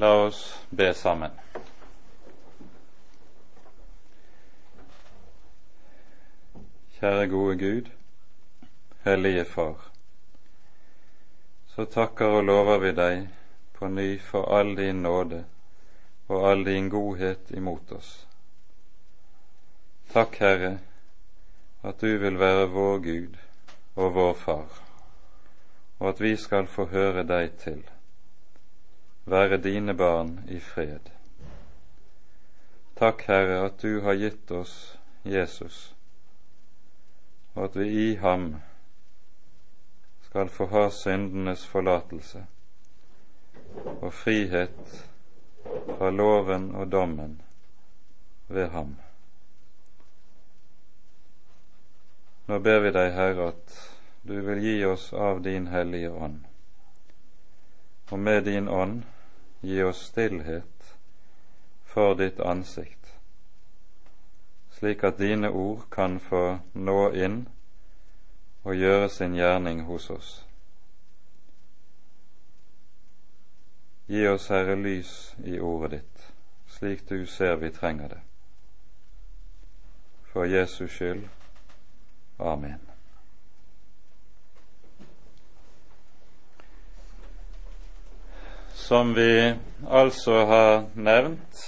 La oss be sammen. Kjære gode Gud, Hellige Far. Så takker og lover vi deg på ny for all din nåde og all din godhet imot oss. Takk, Herre, at du vil være vår Gud og vår Far, og at vi skal få høre deg til, være dine barn i fred. Takk, Herre, at du har gitt oss Jesus og at vi i ham skal få ha syndenes forlatelse og frihet fra loven og dommen ved ham. Nå ber vi deg, Herre, at du vil gi oss av din hellige ånd, og med din ånd gi oss stillhet for ditt ansikt slik at dine ord kan få nå inn og gjøre sin gjerning hos oss. Gi oss, Herre, lys i ordet ditt, slik du ser vi trenger det. For Jesus skyld. Amen. Som vi altså har nevnt,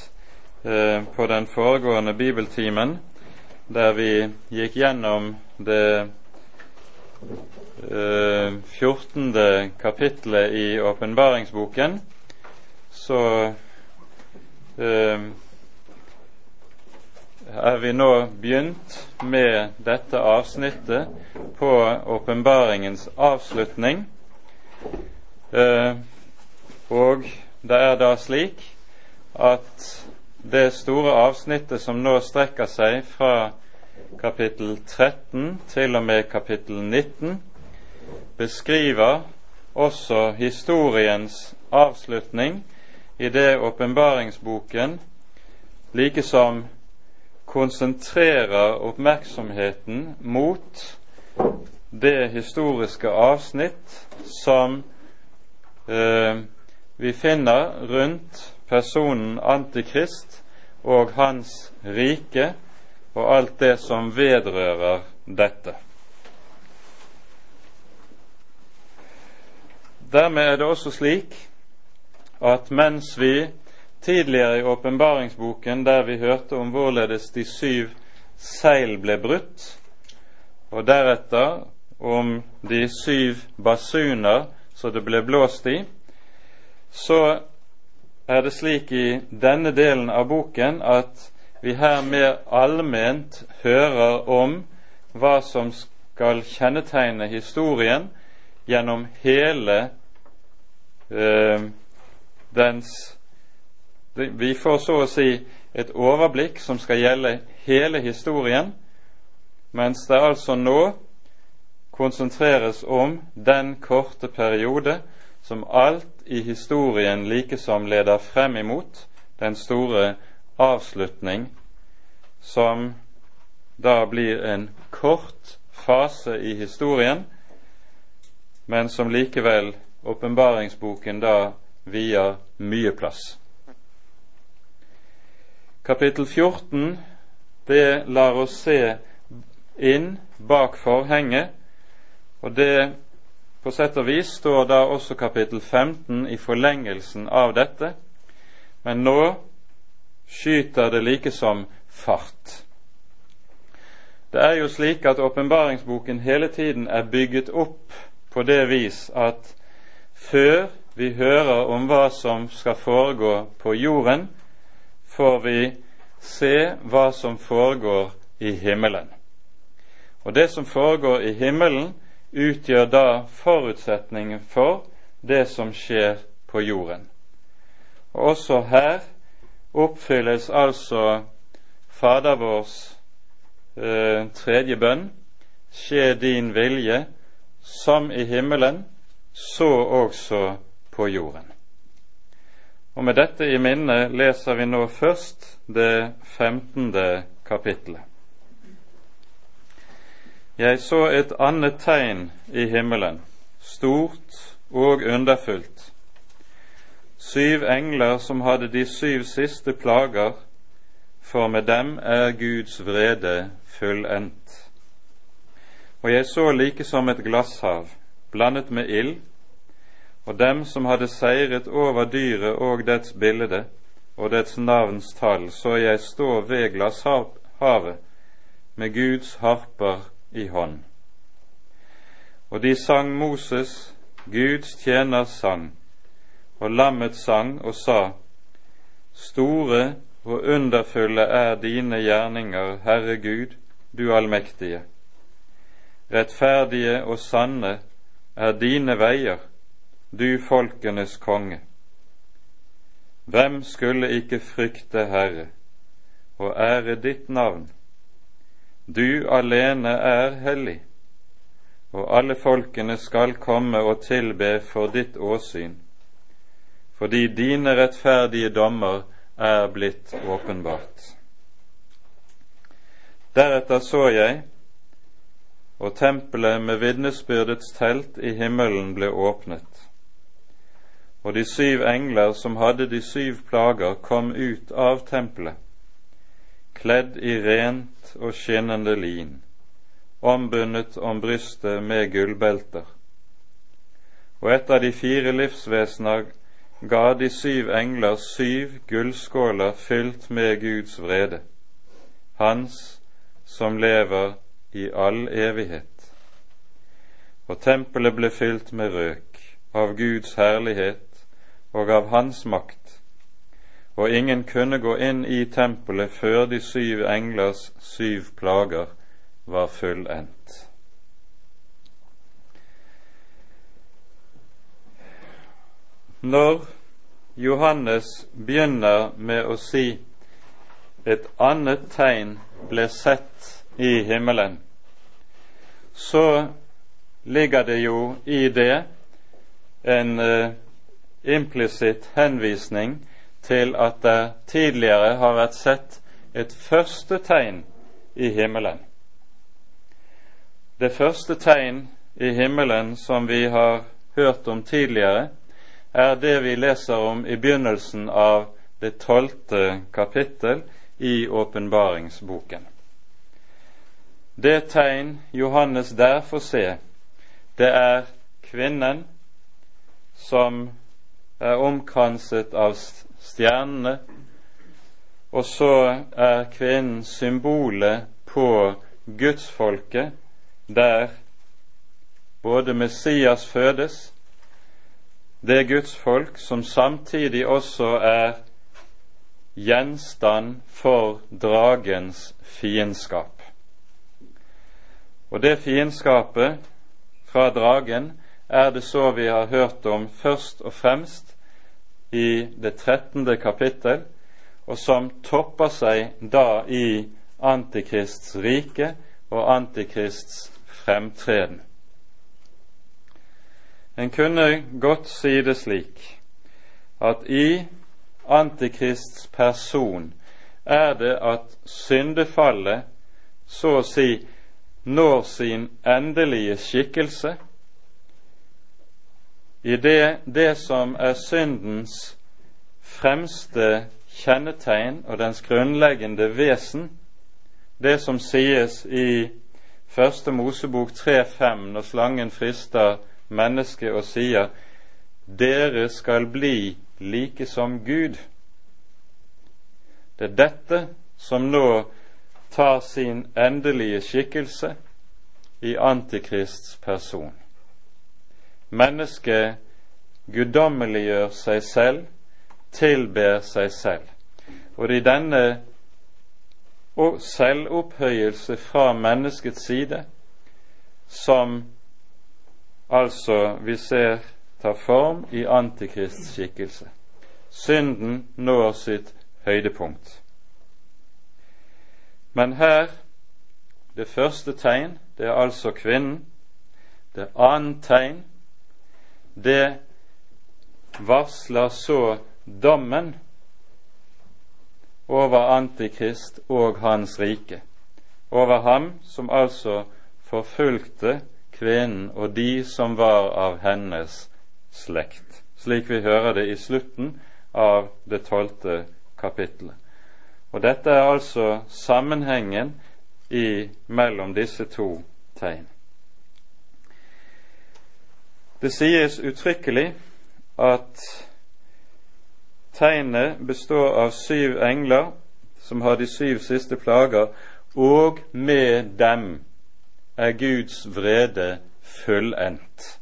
Eh, på den foregående bibeltimen, der vi gikk gjennom det eh, 14. kapittelet i åpenbaringsboken, så eh, er vi nå begynt med dette avsnittet på åpenbaringens avslutning. Eh, og det er da slik at det store avsnittet som nå strekker seg fra kapittel 13 til og med kapittel 19, beskriver også historiens avslutning i det åpenbaringsboken likesom konsentrerer oppmerksomheten mot det historiske avsnitt som eh, vi finner rundt personen Antikrist og hans rike og alt det som vedrører dette. Dermed er det også slik at mens vi tidligere i åpenbaringsboken, der vi hørte om hvorledes de syv seil ble brutt, og deretter om de syv basuner som det ble blåst i, så er det slik i denne delen av boken at vi her mer allment hører om hva som skal kjennetegne historien gjennom hele eh, dens Vi får så å si et overblikk som skal gjelde hele historien, mens det altså nå konsentreres om den korte periode som alt i historien likesom leder frem imot den store avslutning, som da blir en kort fase i historien, men som likevel åpenbaringsboken da vier mye plass. Kapittel 14 det lar oss se inn bak forhenget, og det på sett og vis står da også kapittel 15 i forlengelsen av dette, men nå skyter det like som fart. Det er jo slik at åpenbaringsboken hele tiden er bygget opp på det vis at før vi hører om hva som skal foregå på jorden, får vi se hva som foregår i himmelen. Og det som foregår i himmelen, utgjør da forutsetningen for det som skjer på jorden. Og også her oppfylles altså Fader vårs eh, tredje bønn skje din vilje som i himmelen, så også på jorden. Og Med dette i minne leser vi nå først det femtende kapittelet. Jeg så et annet tegn i himmelen, stort og underfullt. syv engler som hadde de syv siste plager, for med dem er Guds vrede fullendt. Og jeg så like som et glasshav, blandet med ild, og dem som hadde seiret over dyret og dets bilde og dets navns tall, så jeg stå ved glasshavet med Guds harper i hånd. Og de sang Moses, Guds tjeners sang, og lammet sang og sa, Store og underfulle er dine gjerninger, Herre Gud, du allmektige. Rettferdige og sanne er dine veier, du folkenes konge. Hvem skulle ikke frykte Herre og ære ditt navn? Du alene er hellig, og alle folkene skal komme og tilbe for ditt åsyn, fordi dine rettferdige dommer er blitt åpenbart. Deretter så jeg, og tempelet med vitnesbyrdets telt i himmelen ble åpnet. Og de syv engler som hadde de syv plager, kom ut av tempelet, kledd i rent og skinnende lin, ombundet om brystet med gullbelter. Og et av de fire livsvesener ga de syv engler syv gullskåler fylt med Guds vrede, Hans som lever i all evighet. Og tempelet ble fylt med røk av Guds herlighet og av Hans makt, og ingen kunne gå inn i tempelet før de syv englers syv plager var fullendt. Når Johannes begynner med å si et annet tegn ble sett i himmelen, så ligger det jo i det en uh, implisitt henvisning til at det tidligere har vært sett et første tegn i himmelen. Det første tegn i himmelen som vi har hørt om tidligere, er det vi leser om i begynnelsen av det tolvte kapittel i åpenbaringsboken. Det tegn Johannes der får se, det er kvinnen som er omkranset av stjernene, og så er kvinnen symbolet på gudsfolket, der både Messias fødes, det gudsfolk som samtidig også er gjenstand for dragens fiendskap. Og det fiendskapet fra dragen er det så vi har hørt om først og fremst i det trettende kapittel, og som topper seg da i Antikrists rike og Antikrists fremtreden. En kunne godt si det slik at i Antikrists person er det at syndefallet så å si når sin endelige skikkelse i det, det som er syndens fremste kjennetegn og dens grunnleggende vesen, det som sies i Første Mosebok 3.5 når slangen frister mennesket og sier dere skal bli like som Gud. Det er dette som nå tar sin endelige skikkelse i Antikrists person. Mennesket guddommeliggjør seg selv, tilber seg selv. Og det er denne selvopphøyelse fra menneskets side som altså vi ser tar form i Antikrists skikkelse. Synden når sitt høydepunkt. Men her det første tegn, det er altså kvinnen. Det annet tegn, det varsler så dommen over Antikrist og hans rike, over ham som altså forfulgte kvinnen og de som var av hennes slekt, slik vi hører det i slutten av det tolvte kapittelet. Og dette er altså sammenhengen i, mellom disse to tegn. Det sies uttrykkelig at tegnet består av syv engler som har de syv siste plager, og med dem er Guds vrede fullendt.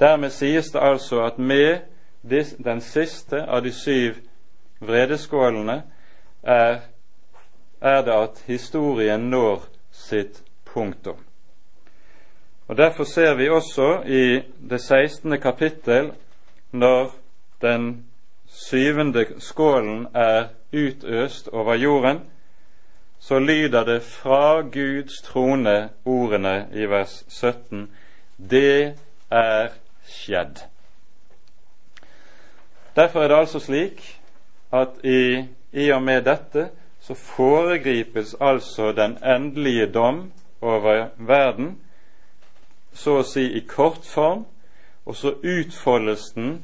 Dermed sies det altså at med den siste av de syv vredeskålene er, er det at historien når sitt punktum. Og Derfor ser vi også i det 16. kapittel, når den syvende skålen er utøst over jorden, så lyder det fra Guds trone ordene i vers 17 Det er skjedd. Derfor er det altså slik at i, i og med dette så foregripes altså den endelige dom over verden, så å si i kort form, og så utfoldes den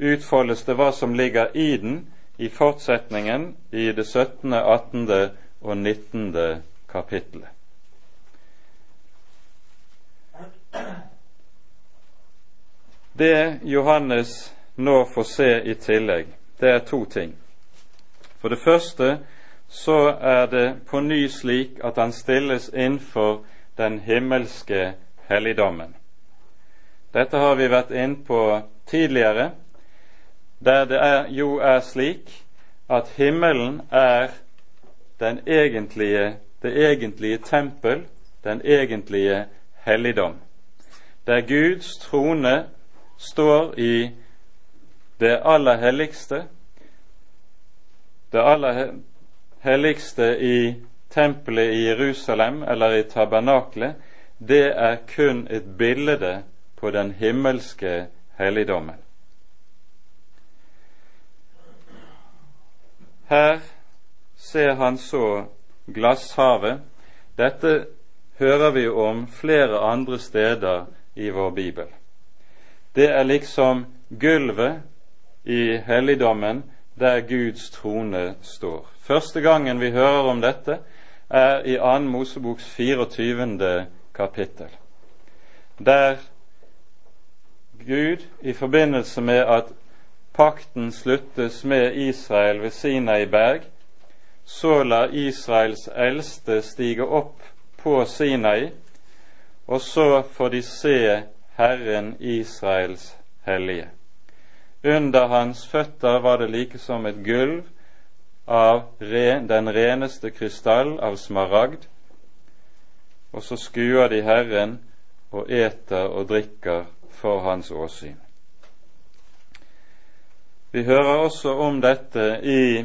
utfoldes det hva som ligger i den i fortsetningen i det 17., 18. og 19. kapittelet. Det Johannes nå får se i tillegg, det er to ting. For det første så er det på ny slik at han stilles innenfor den himmelske helligdommen. Dette har vi vært inn på tidligere, der det er, jo er slik at himmelen er egentlige, det egentlige tempel, den egentlige helligdom, der Guds trone står i det aller helligste, det aller helligste i tempelet i Jerusalem eller i tabernaklet, det er kun et bilde på den himmelske helligdommen. Her ser han så glasshavet. Dette hører vi om flere andre steder i vår bibel. Det er liksom gulvet i helligdommen der Guds trone står. Første gangen vi hører om dette, er i 2. Moseboks 24. kapittel, der Gud i forbindelse med at pakten sluttes med Israel ved Sinai berg, så lar Israels eldste stige opp på Sinai, og så får de se Herren Israels hellige. Under hans føtter var det like som et gulv av ren, den reneste krystall av smaragd, og så skuer de Herren og eter og drikker for hans åsyn. Vi hører også om dette i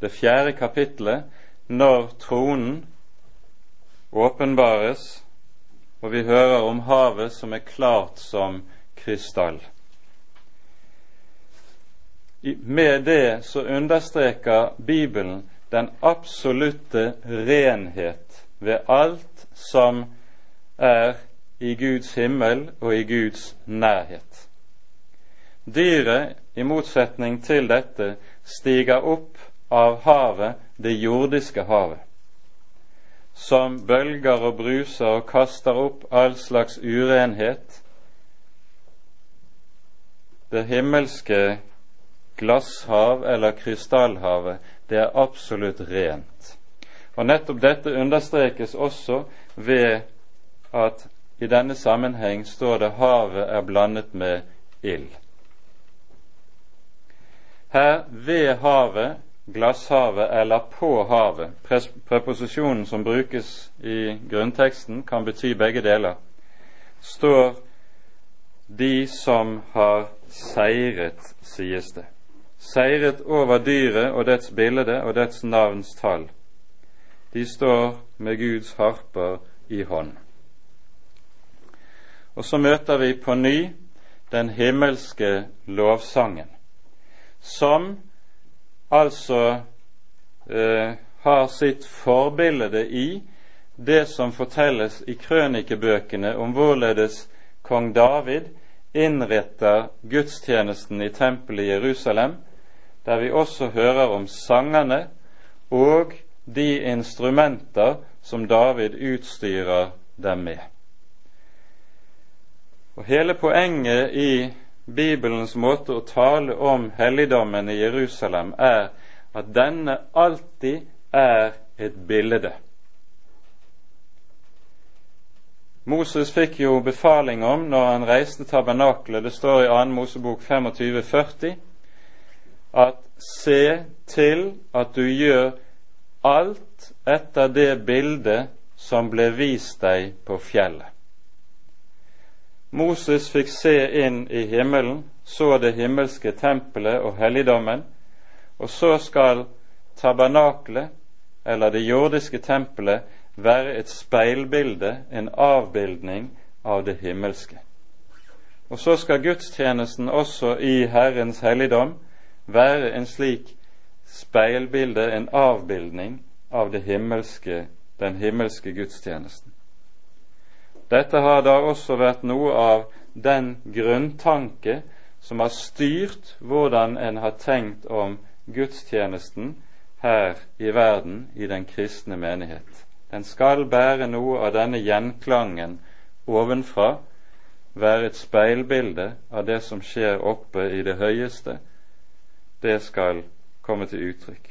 det fjerde kapittelet, når tronen åpenbares, og vi hører om havet som er klart som krystall. Med det så understreker Bibelen den absolutte renhet ved alt som er i Guds himmel og i Guds nærhet. Dyret, i motsetning til dette, stiger opp av havet, det jordiske havet, som bølger og bruser og kaster opp all slags urenhet. Det himmelske glasshav eller krystallhavet, det er absolutt rent. Og nettopp dette understrekes også ved at i denne sammenheng står det havet er blandet med ild. Her ved havet, glasshavet eller på havet, preposisjonen som brukes i grunnteksten, kan bety begge deler, står de som har seiret, sies det. Seiret over dyret og dets bilde og dets navns tall. De står med Guds harper i hånd. Og så møter vi på ny den himmelske lovsangen som altså eh, har sitt forbilde i det som fortelles i krønikebøkene om hvorledes kong David innretter gudstjenesten i tempelet i Jerusalem, der vi også hører om sangerne og de instrumenter som David utstyrer dem med. Og Hele poenget i Bibelens måte å tale om helligdommen i Jerusalem er at denne alltid er et bilde. Moses fikk jo befaling om når han reiste tabernakelet, det står i 2. Mosebok 25,40, at se til at du gjør alt etter det bildet som ble vist deg på fjellet. Moses fikk se inn i himmelen, så det himmelske tempelet og helligdommen, og så skal tabernaklet, eller det jordiske tempelet, være et speilbilde, en avbildning av det himmelske. Og så skal gudstjenesten også i Herrens helligdom være en slik speilbilde, en avbildning av det himmelske, den himmelske gudstjenesten. Dette har da også vært noe av den grunntanke som har styrt hvordan en har tenkt om gudstjenesten her i verden i den kristne menighet. Den skal bære noe av denne gjenklangen ovenfra, være et speilbilde av det som skjer oppe i det høyeste. Det skal komme til uttrykk.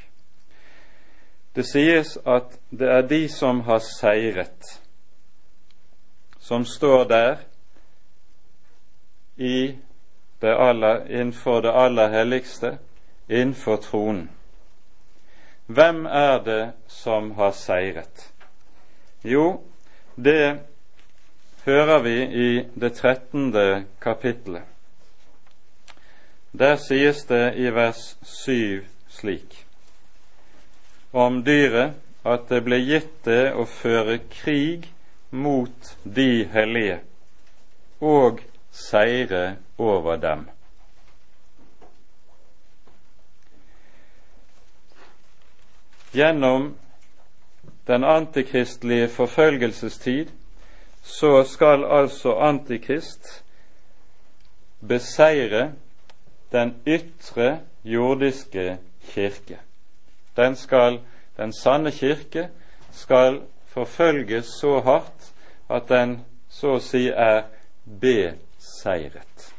Det sies at det er de som har seiret, som står der i det aller, innenfor det aller helligste, innenfor tronen. Hvem er det som har seiret? Jo, det hører vi i det trettende kapittelet. Der sies det i vers 7 slik om dyret at det ble gitt det å føre krig mot de hellige og seire over dem. Gjennom den antikristelige forfølgelsestid, så skal altså Antikrist beseire den ytre jordiske kirke. Den, skal, den sanne kirke skal forfølges så hardt at den så å si er beseiret.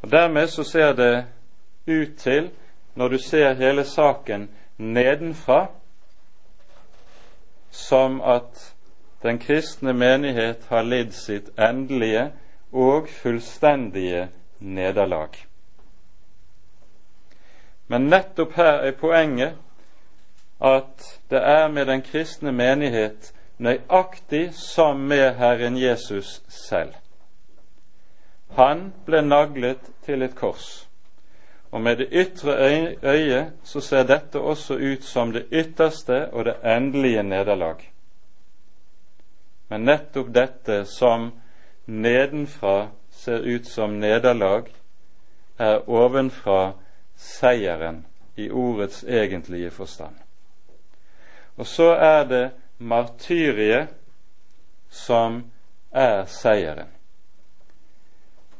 Og Dermed så ser det ut til, når du ser hele saken nedenfra, som at den kristne menighet har lidd sitt endelige og fullstendige nederlag. Men nettopp her er poenget at det er med den kristne menighet nøyaktig som med Herren Jesus selv. Han ble naglet til et kors. Og med det ytre øyet så ser dette også ut som det ytterste og det endelige nederlag. Men nettopp dette som nedenfra ser ut som nederlag, er ovenfra seieren i ordets egentlige forstand. Og så er det martyriet som er seieren.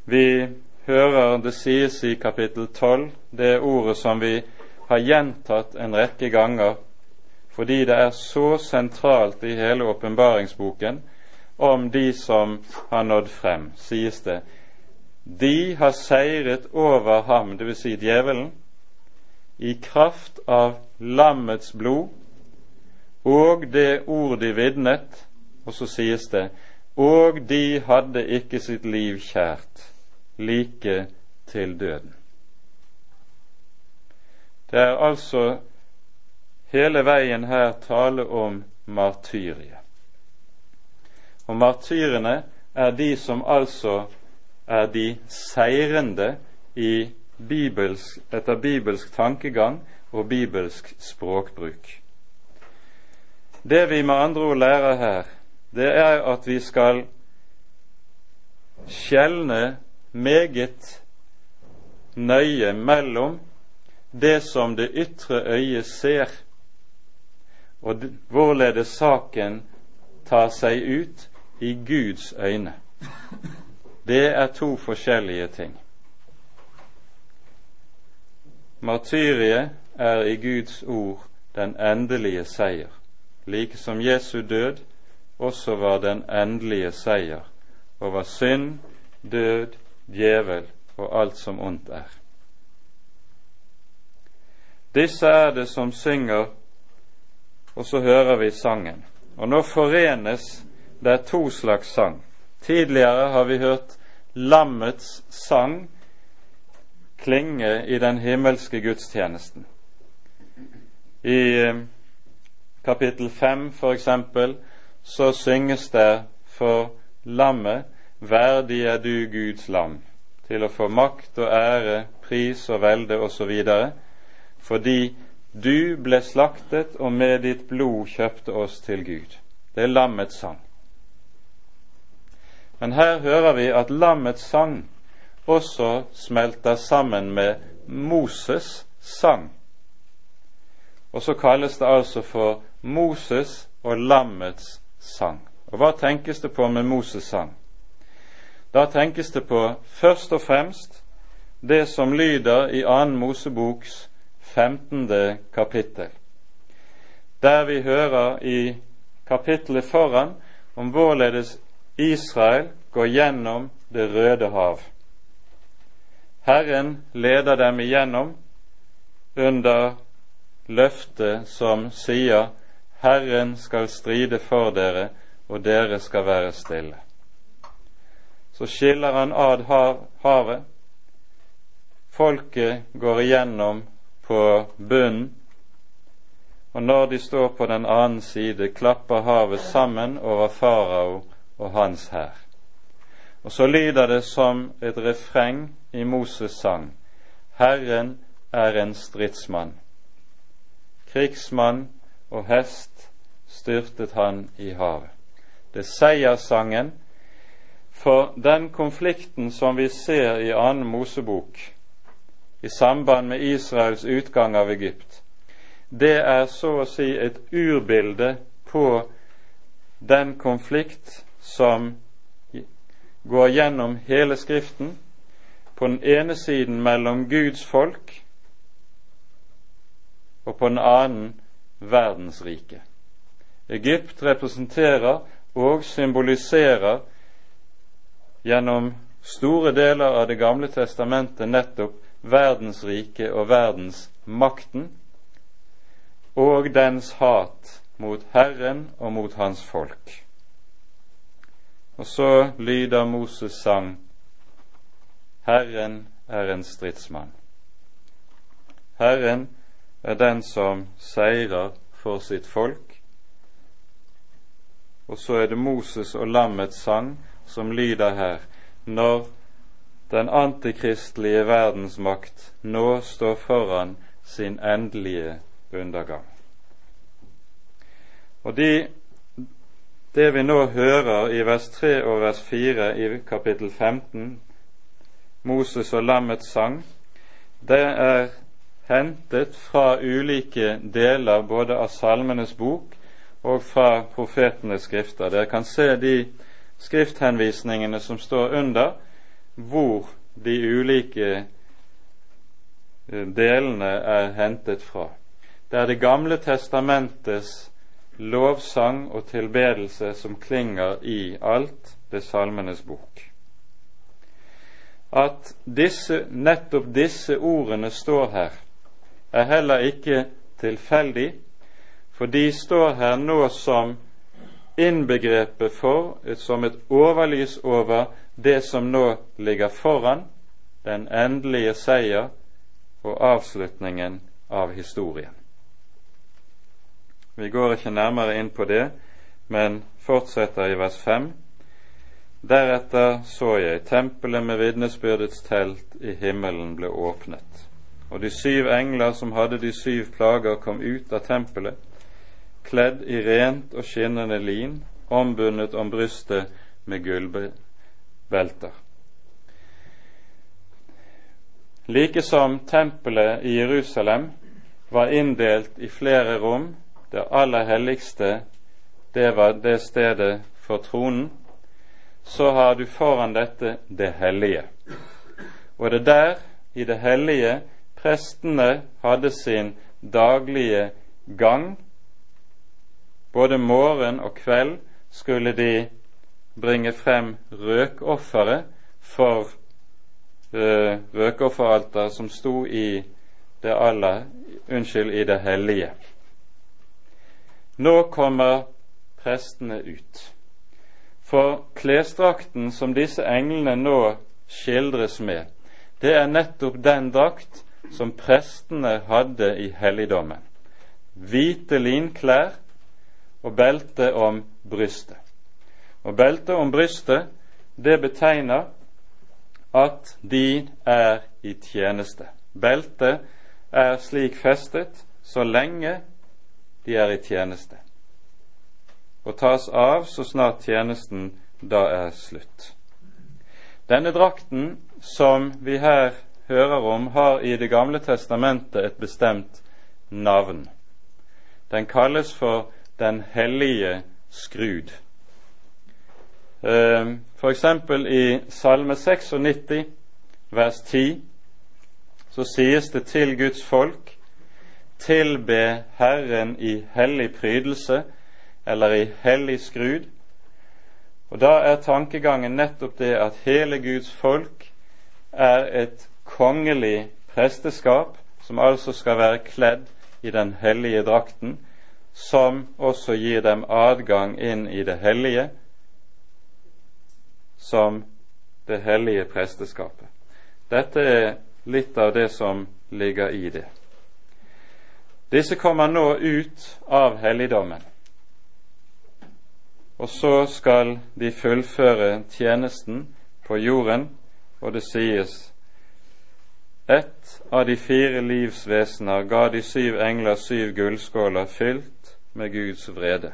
Vi hører det sies i kapittel 12, det ordet som vi har gjentatt en rekke ganger fordi det er så sentralt i hele åpenbaringsboken om de som har nådd frem, sies det. De har seiret over ham, dvs. Si djevelen, i kraft av lammets blod og det ord de vidnet, og så sies det, og de hadde ikke sitt liv kjært like til døden. Det er altså hele veien her tale om martyriet. Og martyrene er de som altså er de seirende bibelsk, etter bibelsk tankegang og bibelsk språkbruk. Det vi med andre ord lærer her, det er at vi skal skjelne meget nøye mellom det som det ytre øyet ser, og hvorledes saken tar seg ut i Guds øyne. det er to forskjellige ting. Martyriet er i Guds ord den endelige seier, like som Jesu død også var den endelige seier over synd, død, djevel og alt som ondt er. Disse er det som synger, og så hører vi sangen. Og nå forenes det er to slags sang. Tidligere har vi hørt lammets sang klinge i den himmelske gudstjenesten. I eh, kapittel fem, for eksempel, så synges det for lammet Verdig er du Guds lam, til å få makt og ære, pris og velde osv., fordi du ble slaktet og med ditt blod kjøpte oss til Gud. Det er lammets sang. Men her hører vi at lammets sang også smelter sammen med Moses' sang. Og så kalles det altså for Moses og lammets sang. Og hva tenkes det på med Moses' sang? Da tenkes det på først og fremst det som lyder i annen Moseboks 15. kapittel, der vi hører i kapittelet foran om hvorledes Israel går gjennom Det røde hav. Herren leder dem igjennom under løftet som sier Herren skal stride for dere, og dere skal være stille. Så skiller han ad havet. Folket går igjennom på bunnen, og når de står på den annen side, klapper havet sammen over farao og hans hær. Og så lyder det som et refreng i Moses sang. Herren er en stridsmann. Krigsmann og hest styrtet han i havet. Det er seierssangen for den konflikten som vi ser i annen Mosebok i samband med Israels utgang av Egypt. Det er så å si et urbilde på den konflikt som går gjennom hele Skriften, på den ene siden mellom Guds folk og på den annen verdensriket. Egypt representerer og symboliserer gjennom store deler av Det gamle testamentet nettopp verdensriket og verdensmakten og dens hat mot Herren og mot hans folk. Og så lyder Moses sang Herren er en stridsmann. Herren er den som seirer for sitt folk. Og så er det Moses og lammets sang som lyder her, når den antikristelige verdensmakt nå står foran sin endelige undergang. Og de, det vi nå hører i vers 3 og vers 4 i kapittel 15, Moses og lammets sang, det er hentet fra ulike deler både av Salmenes bok og fra profetenes skrifter. Dere kan se de skrifthenvisningene som står under, hvor de ulike eh, delene er hentet fra. Det er Det gamle testamentets lovsang og tilbedelse som klinger i alt det Salmenes bok. At disse, nettopp disse ordene står her, er heller ikke tilfeldig, for de står her nå som innbegrepet for, som et overlys over det som nå ligger foran, den endelige seier og avslutningen av historien. Vi går ikke nærmere inn på det, men fortsetter i vers 5. Deretter så jeg tempelet med vitnesbyrdets telt i himmelen ble åpnet og de syv engler som hadde de syv plager, kom ut av tempelet, kledd i rent og skinnende lin, ombundet om brystet med gullbelter. Likesom tempelet i Jerusalem var inndelt i flere rom, det aller helligste, det var det stedet for tronen, så har du foran dette det hellige. Og det der, i det hellige, prestene hadde sin daglige gang. Både morgen og kveld skulle de bringe frem røkofferet for uh, røkofferalter som sto i det aller unnskyld, i det hellige. Nå kommer prestene ut. For klesdrakten som disse englene nå skildres med, det er nettopp den drakt som prestene hadde i helligdommen. Hvite linklær og belte om brystet. Og beltet om brystet, det betegner at de er i tjeneste. Beltet er slik festet så lenge de er i tjeneste, og tas av så snart tjenesten da er slutt. Denne drakten som vi her hører om, har i Det gamle testamentet et bestemt navn. Den kalles for Den hellige skrud. Eh, for eksempel i Salme 96, vers 10, så sies det til Guds folk tilbe Herren i hellig prydelse eller i hellig skrud. Og da er tankegangen nettopp det at hele Guds folk er et kongelig presteskap, som altså skal være kledd i den hellige drakten, som også gir dem adgang inn i det hellige, som det hellige presteskapet. Dette er litt av det som ligger i det. Disse kommer nå ut av helligdommen, og så skal de fullføre tjenesten på jorden, og det sies ett av de fire livsvesener ga de syv engler syv gullskåler fylt med Guds vrede.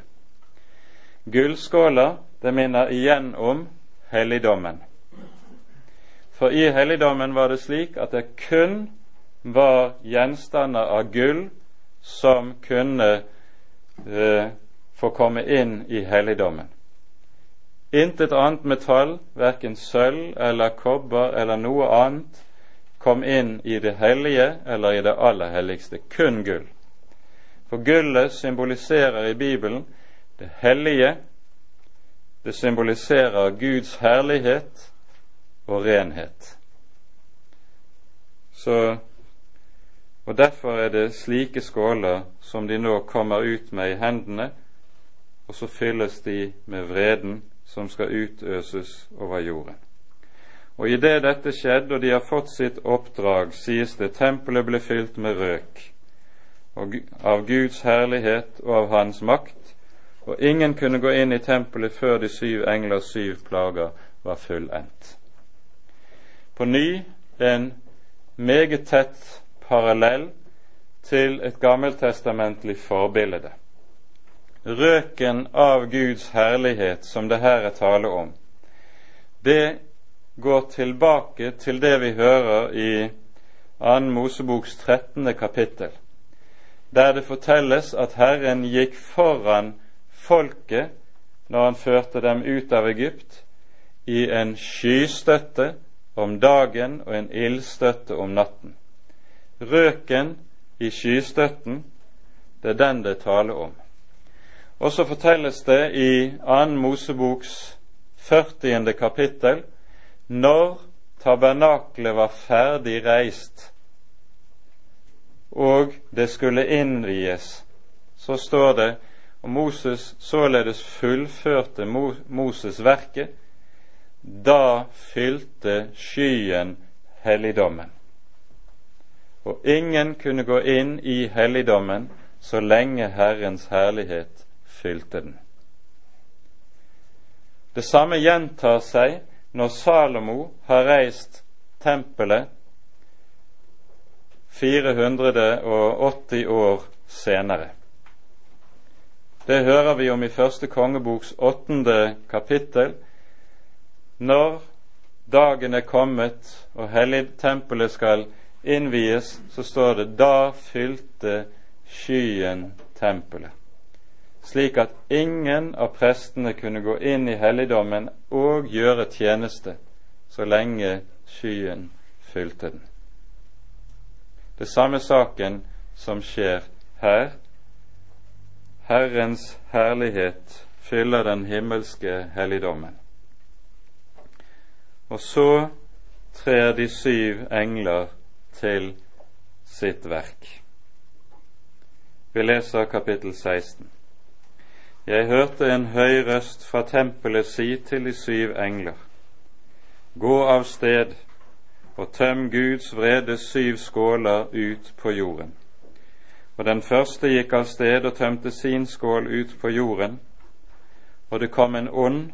Gullskåler, det minner igjen om helligdommen. For i helligdommen var det slik at det kun var gjenstander av gull som kunne eh, få komme inn i helligdommen. Intet annet metall, verken sølv eller kobber eller noe annet, kom inn i det hellige eller i det aller helligste. Kun gull. For gullet symboliserer i Bibelen det hellige, det symboliserer Guds herlighet og renhet. Så, og Derfor er det slike skåler som de nå kommer ut med i hendene, og så fylles de med vreden som skal utøses over jorden. Og idet dette skjedde og de har fått sitt oppdrag, sies det tempelet ble fylt med røk av Guds herlighet og av Hans makt, og ingen kunne gå inn i tempelet før de syv englers syv plager var fullendt. På ny en meget tett parallell til et gammeltestamentlig forbilde. Røken av Guds herlighet som det her er tale om, det går tilbake til det vi hører i 2. Moseboks 13. kapittel, der det fortelles at Herren gikk foran folket når han førte dem ut av Egypt, i en skystøtte om dagen og en ildstøtte om natten. Røken i skystøtten, det er den det taler om. Og så fortelles det i 2. Moseboks 40. kapittel når tabernaklet var ferdig reist og det skulle innvies, så står det og Moses således fullførte Moses verket, da fylte skyen helligdommen. Og ingen kunne gå inn i helligdommen så lenge Herrens herlighet fylte den. Det samme gjentar seg når Salomo har reist tempelet 480 år senere. Det hører vi om i første kongeboks åttende kapittel. Når dagen er kommet og helligtempelet skal innvies, så står det da fylte skyen tempelet. slik at ingen av prestene kunne gå inn i helligdommen og gjøre tjeneste så lenge skyen fylte den. Det samme saken som skjer her. Herrens herlighet fyller den himmelske helligdommen. Og så trer de syv engler til sitt verk. Vi leser kapittel 16. Jeg hørte en høy røst fra tempelet si til de syv engler. Gå av sted og tøm Guds vrede syv skåler ut på jorden. Og den første gikk av sted og tømte sin skål ut på jorden, og det kom en ond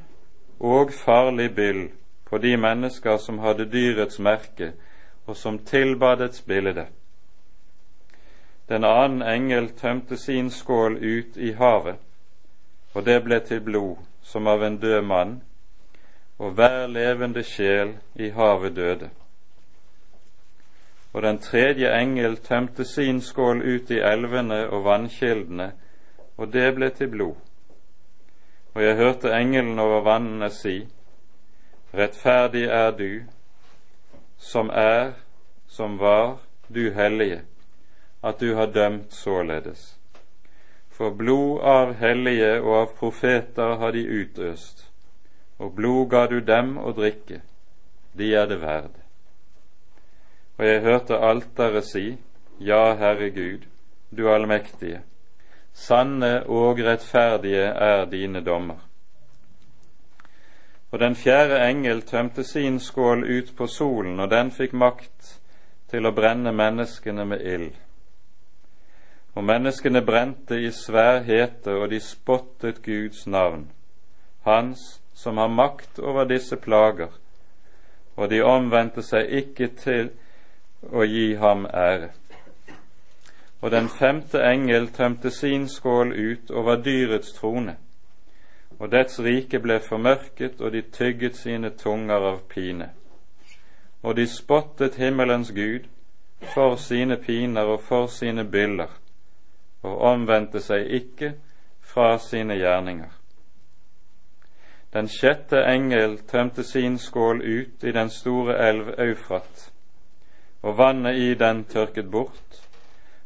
og farlig byll på de mennesker som hadde dyrets merke, og som tilba dets bilde. Den annen engel tømte sin skål ut i havet, og det ble til blod som av en død mann, og hver levende sjel i havet døde. Og den tredje engel tømte sin skål ut i elvene og vannkildene, og det ble til blod. Og jeg hørte engelen over vannene si, Rettferdig er du, som er, som var, du hellige, at du har dømt således. For blod av hellige og av profeter har de utøst, og blod ga du dem å drikke, de er det verd. Og jeg hørte alteret si, Ja, Herre Gud, du allmektige, sanne og rettferdige er dine dommer. Og den fjerde engel tømte sin skål ut på solen, og den fikk makt til å brenne menneskene med ild. Og menneskene brente i svær hete, og de spottet Guds navn, Hans som har makt over disse plager, og de omvendte seg ikke til å gi ham ære. Og den femte engel tømte sin skål ut over dyrets trone, og dets rike ble formørket, og de tygget sine tunger av pine. Og de spottet himmelens Gud for sine piner og for sine byller, og omvendte seg ikke fra sine gjerninger. Den sjette engel tømte sin skål ut i den store elv Eufrat, og vannet i den tørket bort,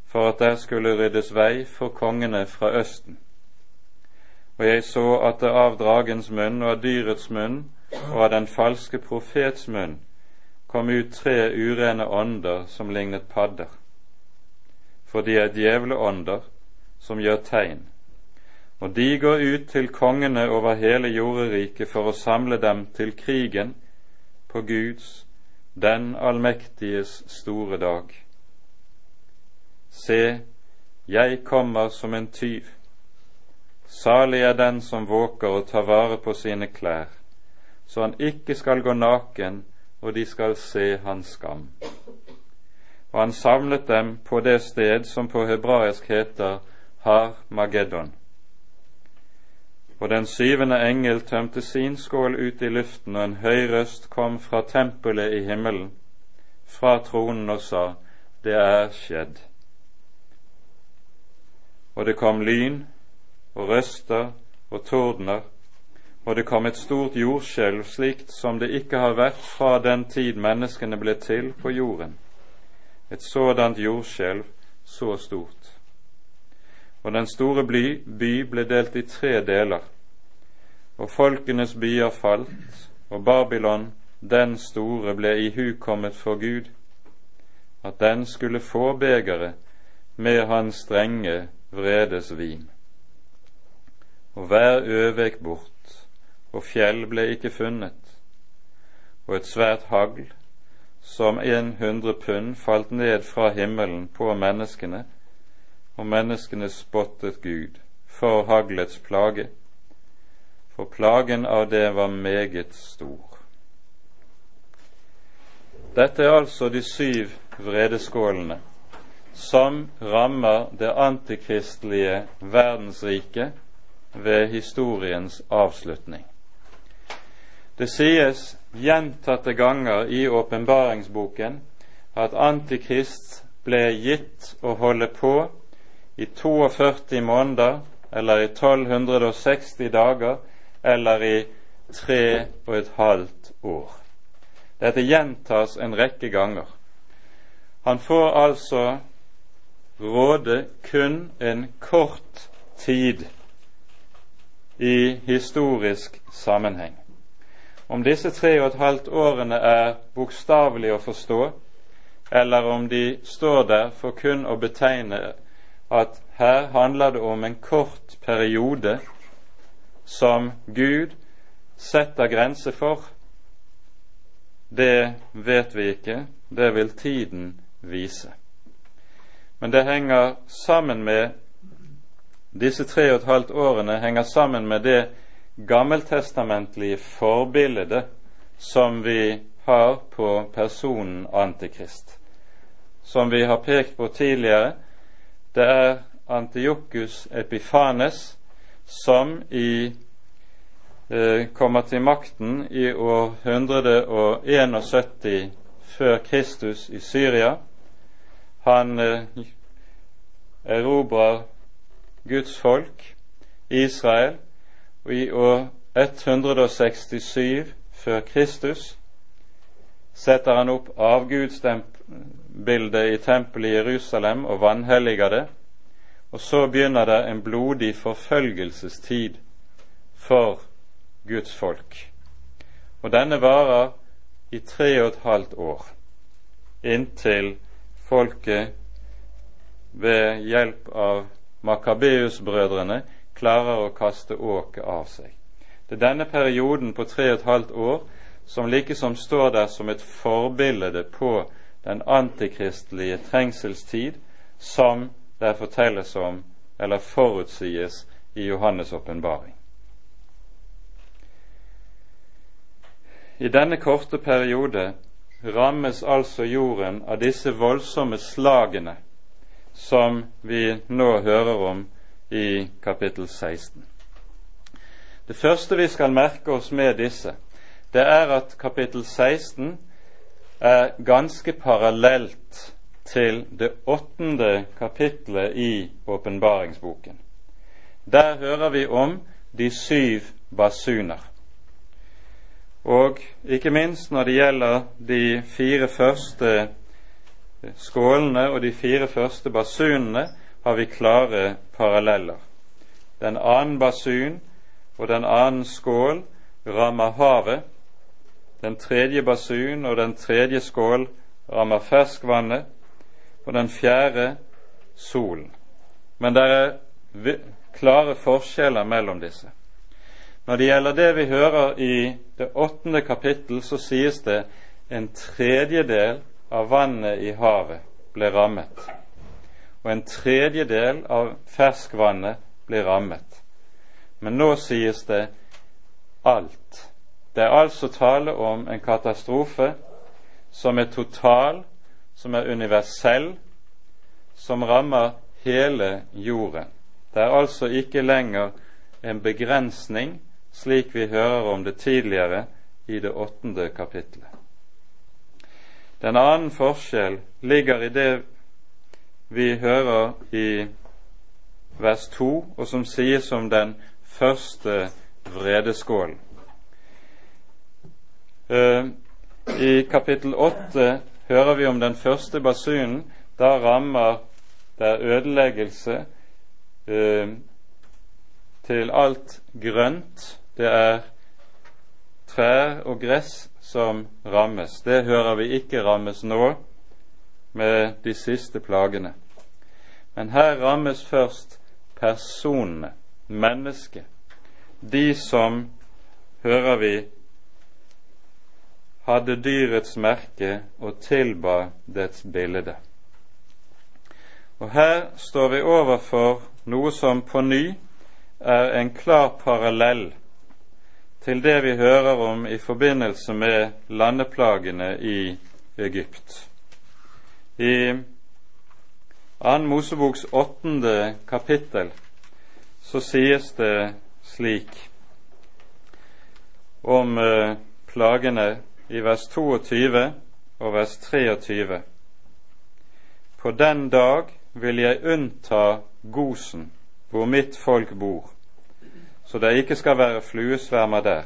for at der skulle ryddes vei for kongene fra Østen. Og jeg så at det av dragens munn og av dyrets munn og av den falske profets munn kom ut tre urene ånder som lignet padder. For de er djevleånder som gjør tegn, og de går ut til kongene over hele jorderiket for å samle dem til krigen på Guds den allmektiges store dag. Se, jeg kommer som en tyv. Salig er den som våker og tar vare på sine klær, så han ikke skal gå naken og de skal se hans skam. Og han samlet dem på det sted som på hebraisk heter Har Mageddon og den syvende engel tømte sin skål ut i luften, og en høy røst kom fra tempelet i himmelen, fra tronen, og sa, Det er skjedd. Og det kom lyn og røster og tordner, og det kom et stort jordskjelv slikt som det ikke har vært fra den tid menneskene ble til på jorden. Et sådant jordskjelv så stort og den store by, by ble delt i tre deler, og folkenes byer falt, og Babylon, den store, ble ihukommet for Gud, at den skulle få begeret med hans strenge vredes vin. Og hver ø vek bort, og fjell ble ikke funnet, og et svært hagl, som en hundre pund, falt ned fra himmelen på menneskene, og menneskene spottet Gud for haglets plage, for plagen av det var meget stor. Dette er altså de syv vredeskålene som rammer det antikristelige verdensriket ved historiens avslutning. Det sies gjentatte ganger i åpenbaringsboken at Antikrist ble gitt å holde på i 42 måneder eller i 1260 dager, eller i tre og et halvt år. Dette gjentas en rekke ganger. Han får altså råde kun en kort tid i historisk sammenheng. Om disse tre og et halvt årene er bokstavelig å forstå, eller om de står der for kun å betegne at her handler det om en kort periode som Gud setter grenser for, det vet vi ikke, det vil tiden vise. Men det henger sammen med disse tre og et halvt årene henger sammen med det gammeltestamentlige forbildet som vi har på personen Antikrist. Som vi har pekt på tidligere, det er Antiokus Epifanes som i, eh, kommer til makten i år 171 før Kristus i Syria. Han eh, erobrer Guds folk, Israel, og i år 167 før Kristus setter han opp avgudsbildet i tempelet i Jerusalem og vanhelliger det. Og så begynner det en blodig forfølgelsestid for Guds folk. Og denne varer i tre og et halvt år, inntil folket ved hjelp av Makabeus-brødrene klarer å kaste åket av seg. Det er denne perioden på tre og et halvt år som likesom står der som et forbilde på den antikristelige trengselstid som der fortelles om eller forutsies i Johannes' åpenbaring. I denne korte periode rammes altså jorden av disse voldsomme slagene som vi nå hører om i kapittel 16. Det første vi skal merke oss med disse, det er at kapittel 16 er ganske parallelt til det åttende kapitlet i åpenbaringsboken. Der hører vi om de syv basuner. Og ikke minst når det gjelder de fire første skålene og de fire første basunene, har vi klare paralleller. Den annen basun og den annen skål rammer havet. Den tredje basun og den tredje skål rammer ferskvannet. Og den fjerde solen. Men det er klare forskjeller mellom disse. Når det gjelder det vi hører i det åttende kapittel, så sies det en tredjedel av vannet i havet ble rammet og en tredjedel av ferskvannet ble rammet. Men nå sies det alt. Det er altså tale om en katastrofe som er total, som er universell, som rammer hele jorden. Det er altså ikke lenger en begrensning, slik vi hører om det tidligere i det åttende kapittelet. Den annen forskjell ligger i det vi hører i vers 2, og som sies om den første vredeskålen. Eh, I kapittel 8 hører vi om den første basunen. Da rammer det ødeleggelse eh, til alt grønt. Det er trær og gress som rammes. Det hører vi ikke rammes nå med de siste plagene. Men her rammes først personene, mennesket, de som, hører vi, hadde dyrets merke og tilba dets bilde. Og her står vi overfor noe som på ny er en klar parallell til det vi hører om i forbindelse med landeplagene i Egypt. I Ann Moseboks åttende kapittel så sies det slik om eh, plagene i vers 22 og vers 23. På den dag vil jeg unnta Gosen hvor mitt folk bor, så det ikke skal være fluesvermer der.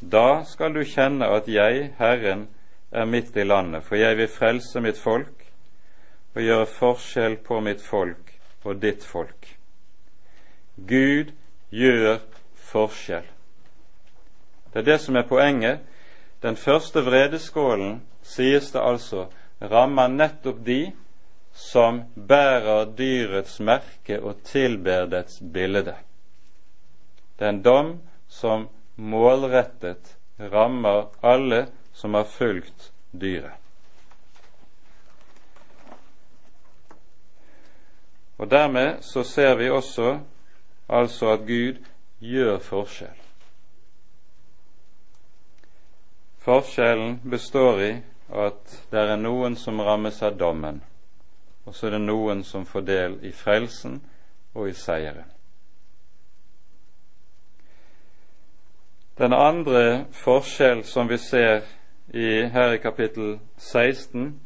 Da skal du kjenne at jeg, Herren, er midt i landet, for jeg vil frelse mitt folk og gjøre forskjell på mitt folk og ditt folk. Gud gjør forskjell. Det er det som er poenget. Den første vredeskålen, sies det altså, rammer nettopp de som bærer dyrets merke og tilber dets bilde. Det er en dom som målrettet rammer alle som har fulgt dyret. Og Dermed så ser vi også altså at Gud gjør forskjell. Forskjellen består i at det er noen som rammes av dommen, og så er det noen som får del i frelsen og i seieren. Den andre forskjell som vi ser i, her i kapittel 16,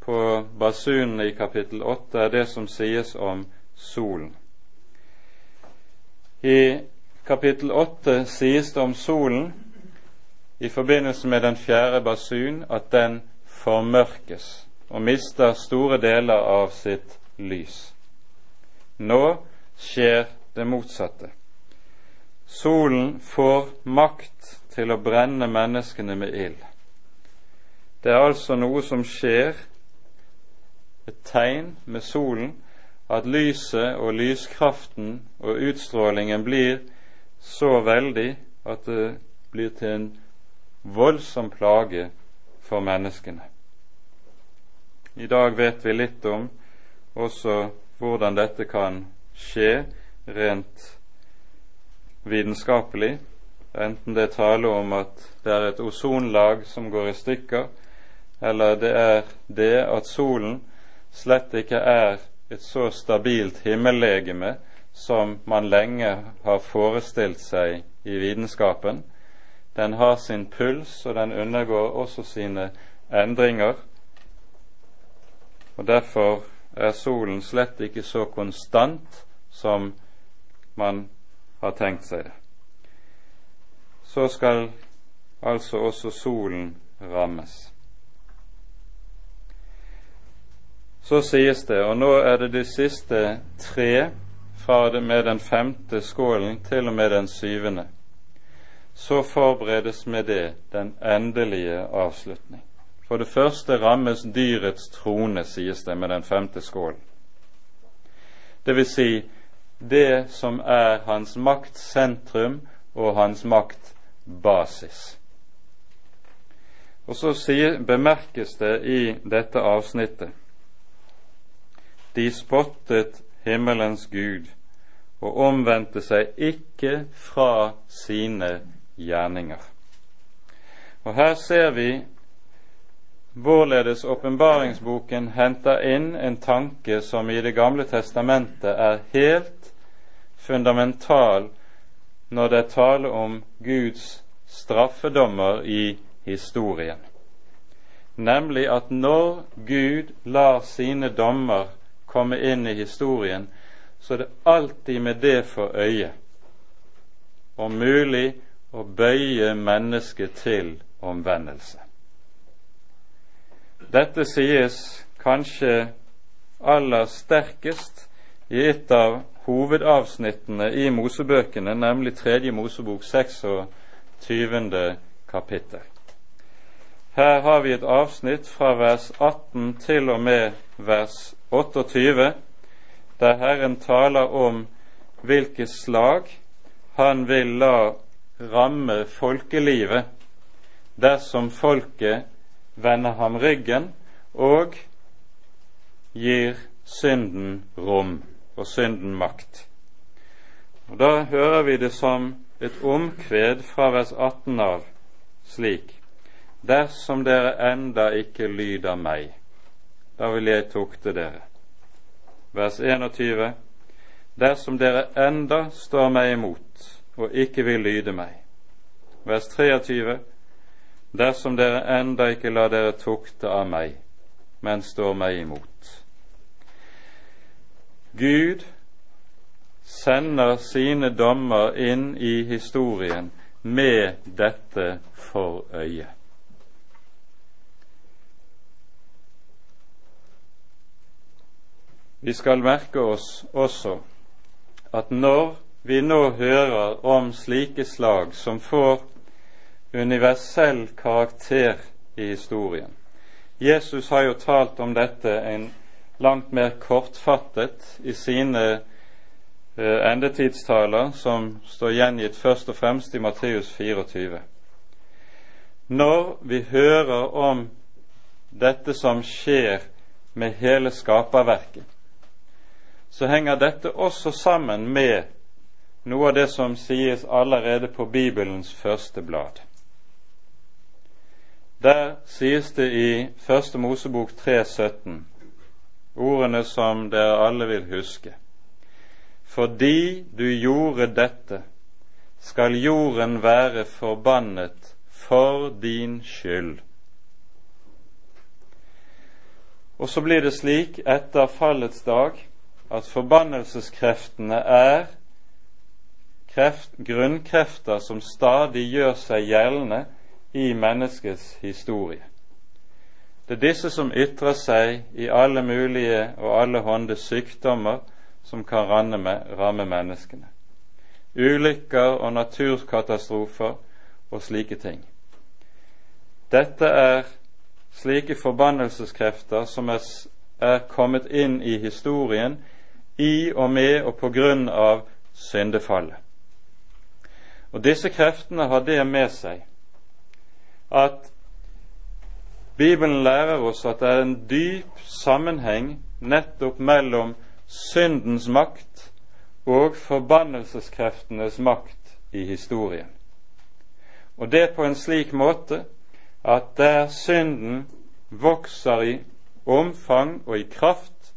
på basunene i kapittel 8, er det som sies om solen. I kapittel 8 sies det om solen i forbindelse med den fjerde basun at den formørkes og mister store deler av sitt lys. Nå skjer det motsatte. Solen får makt til å brenne menneskene med ild. Det er altså noe som skjer, et tegn med solen, at lyset og lyskraften og utstrålingen blir så veldig at det blir til en voldsom plage for menneskene. I dag vet vi litt om også hvordan dette kan skje rent vitenskapelig, enten det er tale om at det er et ozonlag som går i stykker, eller det er det at solen slett ikke er et så stabilt himmellegeme som man lenge har forestilt seg i vitenskapen, den har sin puls, og den undergår også sine endringer. Og Derfor er solen slett ikke så konstant som man har tenkt seg det. Så skal altså også solen rammes. Så sies det, og nå er det de siste tre fra det med den femte skålen til og med den syvende så forberedes med det den endelige avslutning. For det første rammes dyrets trone, sies det med den femte skålen. Det vil si det som er hans maktsentrum og hans maktbasis. Og så bemerkes det i dette avsnittet de spottet himmelens Gud og omvendte seg ikke fra sine gjerninger. Og Her ser vi hvorledes åpenbaringsboken henter inn en tanke som i Det gamle testamentet er helt fundamental når det er tale om Guds straffedommer i historien, nemlig at når Gud lar sine dommer komme inn i historien, så er det alltid med det for øye om mulig å bøye mennesket til omvendelse. Dette sies kanskje aller sterkest i et av hovedavsnittene i Mosebøkene, nemlig Tredje Mosebok 26. kapittel. Her har vi et avsnitt fra vers 18 til og med vers 28, der Herren taler om hvilke slag han vil la ramme folkelivet dersom folket vender ham ryggen og gir synden rom og synden makt. Og Da hører vi det som et omkved fra vers 18 av slik Dersom dere enda ikke lyder meg, da vil jeg tukte dere. Vers 21 Dersom dere enda står meg imot, og ikke vil lyde meg. Vers 23. Dersom dere enda ikke lar dere tukte av meg, men står meg imot. Gud sender sine dommer inn i historien med dette for øye. Vi skal merke oss også at når vi nå hører om slike slag som får universell karakter i historien Jesus har jo talt om dette en langt mer kortfattet i sine eh, endetidstaler, som står gjengitt først og fremst i Matteus 24. Når vi hører om dette som skjer med hele skaperverket, så henger dette også sammen med noe av det som sies allerede på Bibelens første blad. Der sies det i Første Mosebok 3,17 ordene som dere alle vil huske. Fordi du gjorde dette, skal jorden være forbannet for din skyld. Og så blir det slik etter fallets dag at forbannelseskreftene er kreft, grunnkrefter som stadig gjør seg gjeldende i menneskets historie. Det er disse som ytrer seg i alle mulige og alle hånde sykdommer som kan ramme menneskene. Ulykker og naturkatastrofer og slike ting. Dette er slike forbannelseskrefter som er, er kommet inn i historien i og med og på grunn av syndefallet. Og disse kreftene har det med seg at Bibelen lærer oss at det er en dyp sammenheng nettopp mellom syndens makt og forbannelseskreftenes makt i historien. Og det på en slik måte at der synden vokser i omfang og i kraft,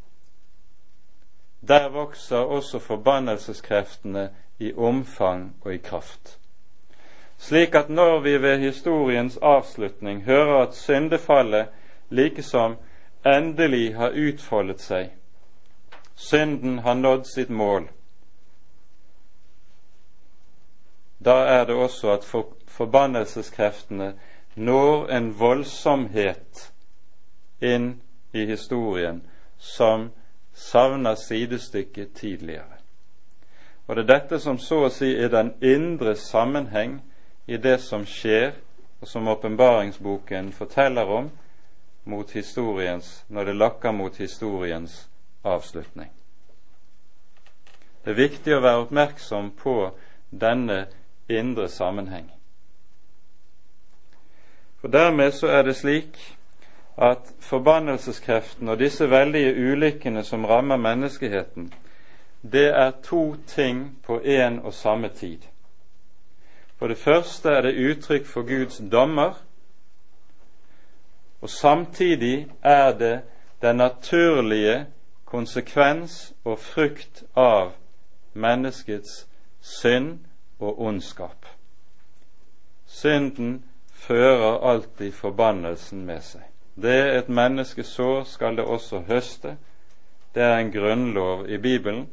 der vokser også forbannelseskreftene i omfang og i kraft slik at når vi ved historiens avslutning hører at syndefallet likesom endelig har utfoldet seg, synden har nådd sitt mål, da er det også at forbannelseskreftene når en voldsomhet inn i historien som savner sidestykke tidligere. Og det er dette som så å si er den indre sammenheng i det som skjer, og som åpenbaringsboken forteller om mot historiens, når det lakker mot historiens avslutning. Det er viktig å være oppmerksom på denne indre sammenheng. For dermed så er det slik at forbannelseskreften og disse veldige ulykkene som rammer menneskeheten, det er to ting på én og samme tid. For det første er det uttrykk for Guds dommer, og samtidig er det den naturlige konsekvens og frukt av menneskets synd og ondskap. Synden fører alltid forbannelsen med seg. Det et menneske sår, skal det også høste. Det er en grunnlov i Bibelen.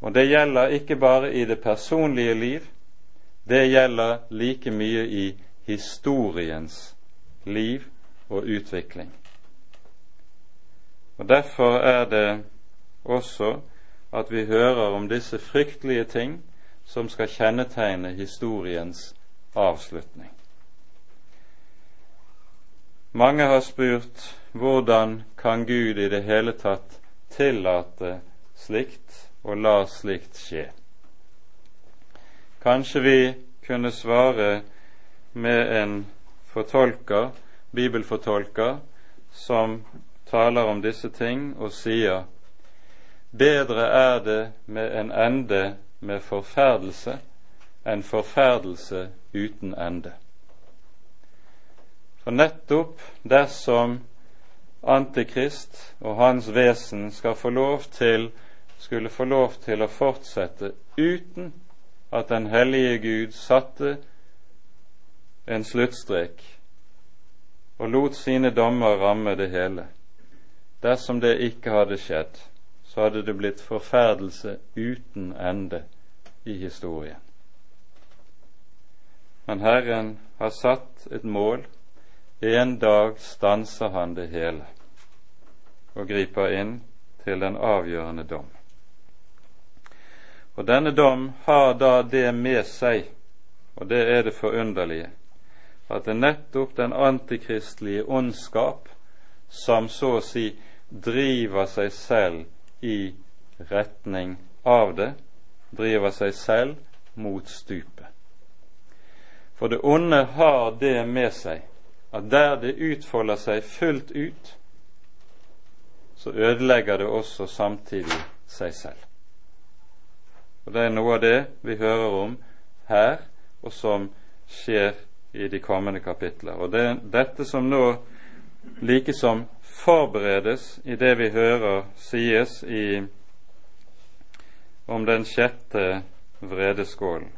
Og det gjelder ikke bare i det personlige liv, det gjelder like mye i historiens liv og utvikling. Og Derfor er det også at vi hører om disse fryktelige ting som skal kjennetegne historiens avslutning. Mange har spurt hvordan kan Gud i det hele tatt tillate slikt og la slikt skje? Kanskje vi kunne svare med en fortolker, bibelfortolker, som taler om disse ting og sier bedre er det med en ende med forferdelse enn forferdelse uten ende. For nettopp dersom Antikrist og hans vesen skal få lov til, skulle få lov til å fortsette uten at den hellige Gud satte en sluttstrek og lot sine dommer ramme det hele. Dersom det ikke hadde skjedd, så hadde det blitt forferdelse uten ende i historien. Men Herren har satt et mål. En dag stanser han det hele og griper inn til den avgjørende dom. Og denne dom har da det med seg, og det er det forunderlige, at det er nettopp den antikristelige ondskap som så å si driver seg selv i retning av det, driver seg selv mot stupet. For det onde har det med seg at der det utfolder seg fullt ut, så ødelegger det også samtidig seg selv. Og Det er noe av det vi hører om her, og som skjer i de kommende kapitler. Og det er dette som nå likesom forberedes i det vi hører sies i, om den sjette vredeskålen.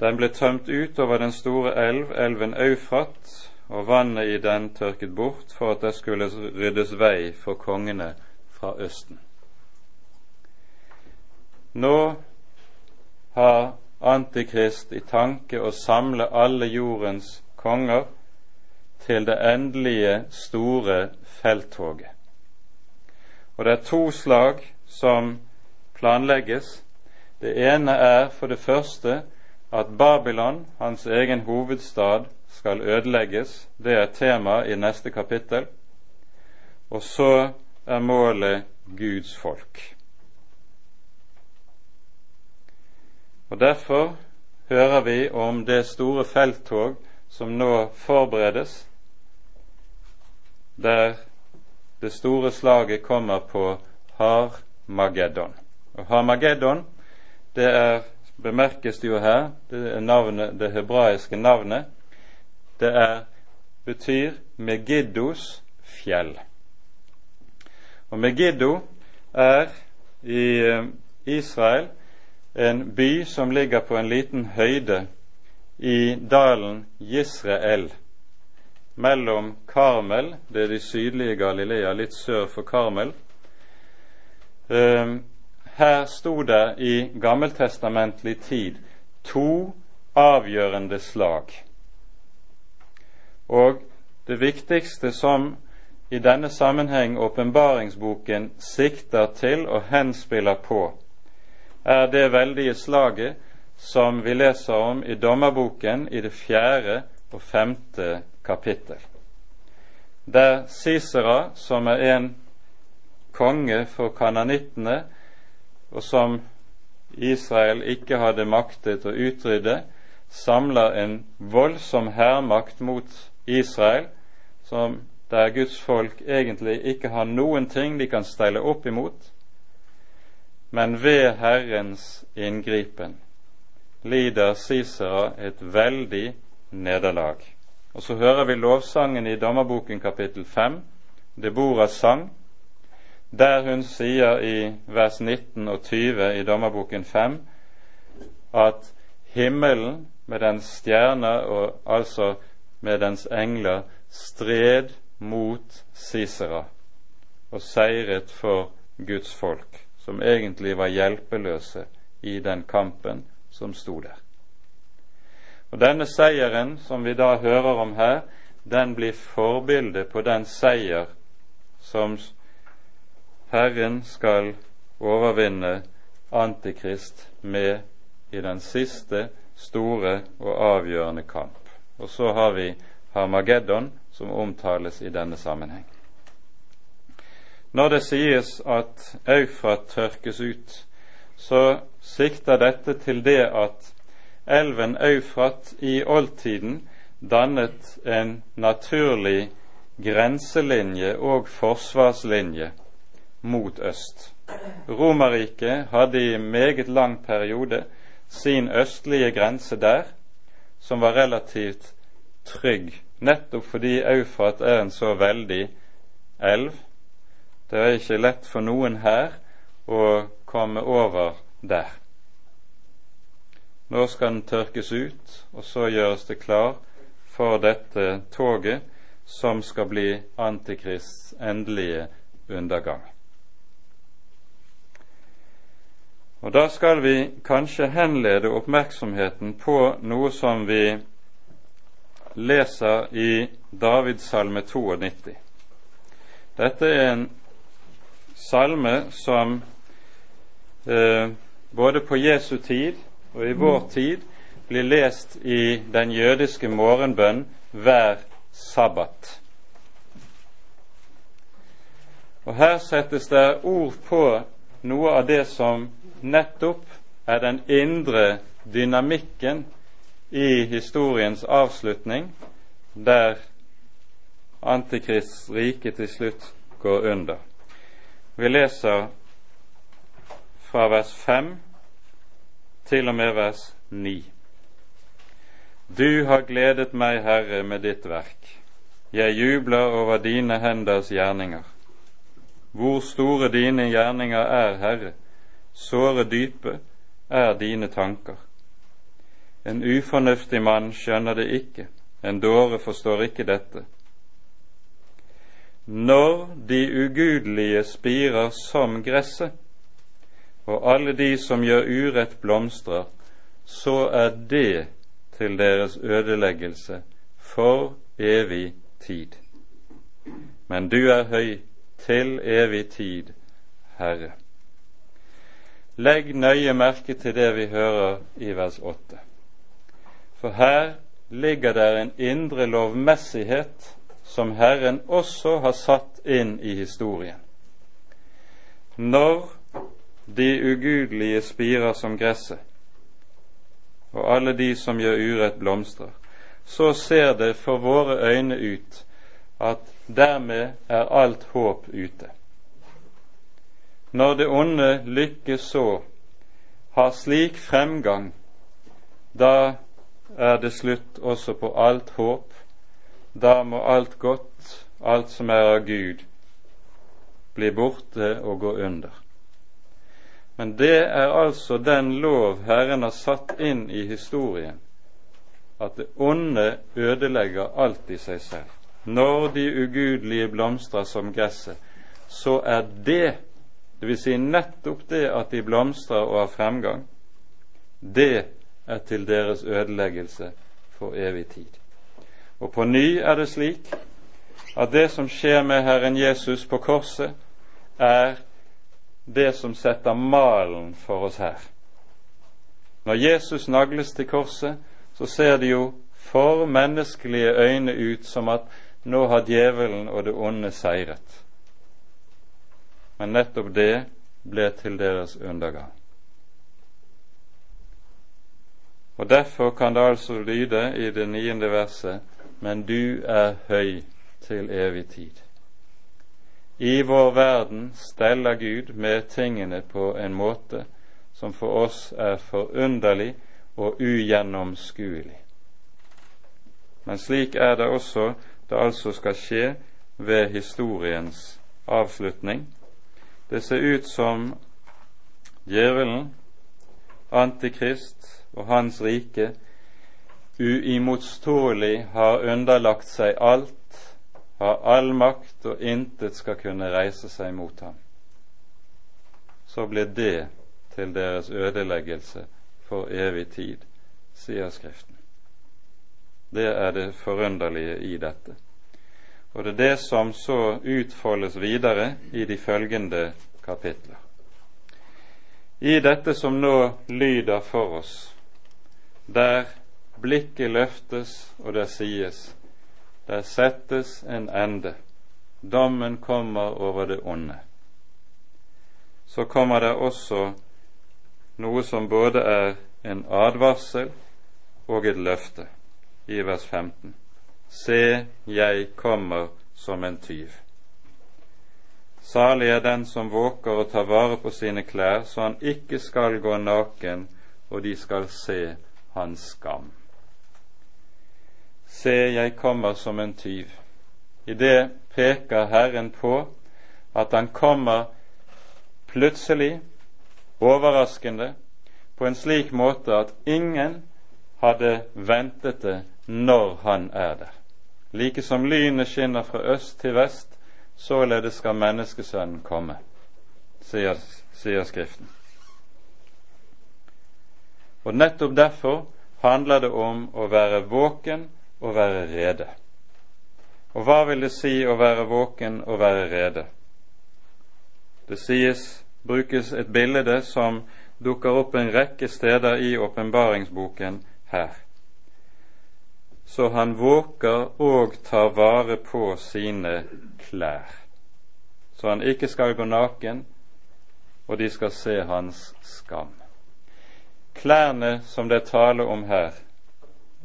Den ble tømt ut over den store elv, elven Eufrat, og vannet i den tørket bort for at det skulle ryddes vei for kongene fra Østen. Nå har Antikrist i tanke å samle alle jordens konger til det endelige, store felttoget. Og det er to slag som planlegges. Det ene er for det første at Babylon, hans egen hovedstad, skal ødelegges. Det er tema i neste kapittel. Og så er målet Guds folk. Og Derfor hører vi om det store felttog som nå forberedes, der det store slaget kommer på Har-Mageddon. Og Har-Mageddon, det er, bemerkes det jo her, det er navnet, det hebraiske navnet. Det er, betyr Megiddos fjell. Og Megiddo er i eh, Israel en by som ligger på en liten høyde i dalen Jisrael, mellom Karmel, det er de sydlige Galilea, litt sør for Karmel. Ehm, her sto det i gammeltestamentlig tid to avgjørende slag. Og det viktigste som i denne sammenheng åpenbaringsboken sikter til og henspiller på, er det veldige slaget som vi leser om i Dommerboken i det fjerde og femte kapittel. Der Sisera, som er en konge for kananittene, og som Israel ikke hadde maktet å utrydde, samler en voldsom hærmakt mot Israel, som der Guds folk egentlig ikke har noen ting de kan stelle opp imot, men ved Herrens inngripen lider Sisera et veldig nederlag. Og så hører vi lovsangen i Dommerboken kapittel 5, Deboras sang, der hun sier i vers 19 og 20 i Dommerboken 5 at himmelen med dens stjerner, og altså med dens engler, stred mot Sisera og seiret for Guds folk som egentlig var hjelpeløse i den kampen som sto der. Og Denne seieren som vi da hører om her, den blir forbildet på den seier som Herren skal overvinne Antikrist med i den siste store og avgjørende kamp. Og så har vi Harmageddon, som omtales i denne sammenheng. Når det sies at Eufrat tørkes ut, så sikter dette til det at elven Eufrat i oldtiden dannet en naturlig grenselinje og forsvarslinje mot øst. Romerriket hadde i meget lang periode sin østlige grense der, som var relativt trygg, nettopp fordi Eufrat er en så veldig elv det er ikke lett for noen her å komme over der. Nå skal den tørkes ut, og så gjøres det klar for dette toget som skal bli Antikrists endelige undergang. Og Da skal vi kanskje henlede oppmerksomheten på noe som vi leser i Davids salme 92. Dette er en salme som eh, både på Jesu tid og i vår tid blir lest i den jødiske morgenbønn hver sabbat. Og Her settes det ord på noe av det som nettopp er den indre dynamikken i historiens avslutning, der Antikrists rike til slutt går under. Vi leser fra vers 5 til og med vers 9. Du har gledet meg, Herre, med ditt verk. Jeg jubler over dine henders gjerninger. Hvor store dine gjerninger er, Herre, såre dype er dine tanker. En ufornuftig mann skjønner det ikke, en dåre forstår ikke dette. Når de ugudelige spirer som gresset, og alle de som gjør urett blomstrer, så er det til deres ødeleggelse for evig tid. Men du er høy til evig tid, Herre. Legg nøye merke til det vi hører i vers 8. For her ligger der en indre lovmessighet som Herren også har satt inn i historien. Når de ugudelige spirer som gresset, og alle de som gjør urett, blomstrer, så ser det for våre øyne ut at dermed er alt håp ute. Når det onde lykkes så, har slik fremgang, da er det slutt også på alt håp. Da må alt godt, alt som er av Gud, bli borte og gå under. Men det er altså den lov Herren har satt inn i historien, at det onde ødelegger alt i seg selv. Når de ugudelige blomstrer som gresset, så er det, dvs. Si nettopp det at de blomstrer og har fremgang, det er til deres ødeleggelse for evig tid. Og på ny er det slik at det som skjer med Herren Jesus på korset, er det som setter malen for oss her. Når Jesus nagles til korset, så ser det jo for menneskelige øyne ut som at nå har djevelen og det onde seiret. Men nettopp det ble til deres undergang. Og Derfor kan det altså lyde i det niende verset Men du er høy til evig tid. I vår verden steller Gud med tingene på en måte som for oss er forunderlig og ugjennomskuelig. Men slik er det også det altså skal skje ved historiens avslutning. Det ser ut som djevelen, Antikrist og hans rike uimotståelig har underlagt seg alt har all makt, og intet skal kunne reise seg mot ham. Så blir det til deres ødeleggelse for evig tid, sier Skriften. Det er det forunderlige i dette. Og det er det som så utfoldes videre i de følgende kapitler. I dette som nå lyder for oss, der blikket løftes og der sies der settes en ende. Dommen kommer over det onde. Så kommer det også noe som både er en advarsel og et løfte, i vers 15. Se, jeg kommer som en tyv. Salig er den som våker og tar vare på sine klær, så han ikke skal gå naken, og de skal se hans skam. Se, jeg kommer som en tyv. I det peker Herren på at han kommer plutselig, overraskende, på en slik måte at ingen hadde ventet det når han er der. Like som lynet skinner fra øst til vest, således skal menneskesønnen komme, sier, sier Skriften. Og nettopp derfor handler det om å være våken og være rede. Og hva vil det si å være våken og være rede? Det sies, brukes et bilde som dukker opp en rekke steder i åpenbaringsboken her. Så han våker og tar vare på sine klær, så han ikke skal gå naken, og de skal se hans skam. Klærne som det er tale om her,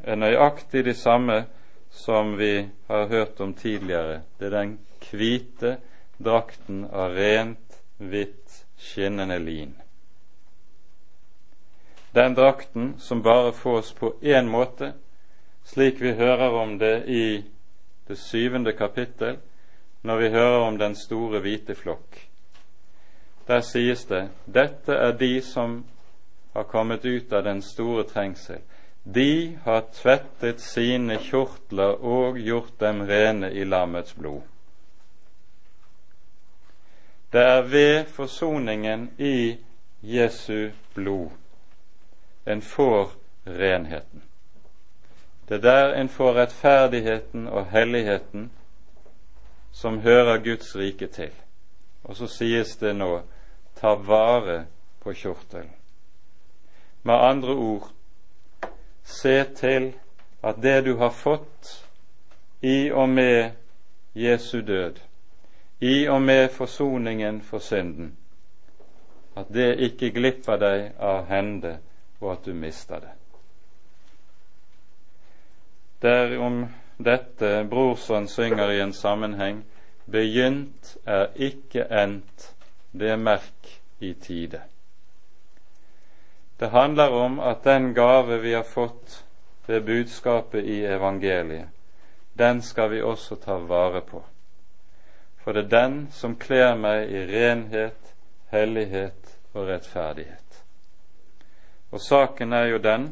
er nøyaktig de samme som vi har hørt om tidligere. Det er den hvite drakten av rent, hvitt, skinnende lin. Den drakten som bare fås på én måte, slik vi hører om det i det syvende kapittel, når vi hører om den store hvite flokk. Der sies det dette er de som har kommet ut av den store trengsel. De har tvettet sine kjortler og gjort dem rene i lammets blod. Det er ved forsoningen i Jesu blod en får renheten. Det er der en får rettferdigheten og helligheten som hører Guds rike til. Og så sies det nå ta vare på kjortelen. Med andre ord se til at det du har fått i og med Jesu død, i og med forsoningen for synden, at det ikke glipper deg av hende, og at du mister det. Er dette Brorson synger i en sammenheng Begynt er ikke endt, det merk i tide. Det handler om at den gave vi har fått ved budskapet i evangeliet, den skal vi også ta vare på. For det er den som kler meg i renhet, hellighet og rettferdighet. Og saken er jo den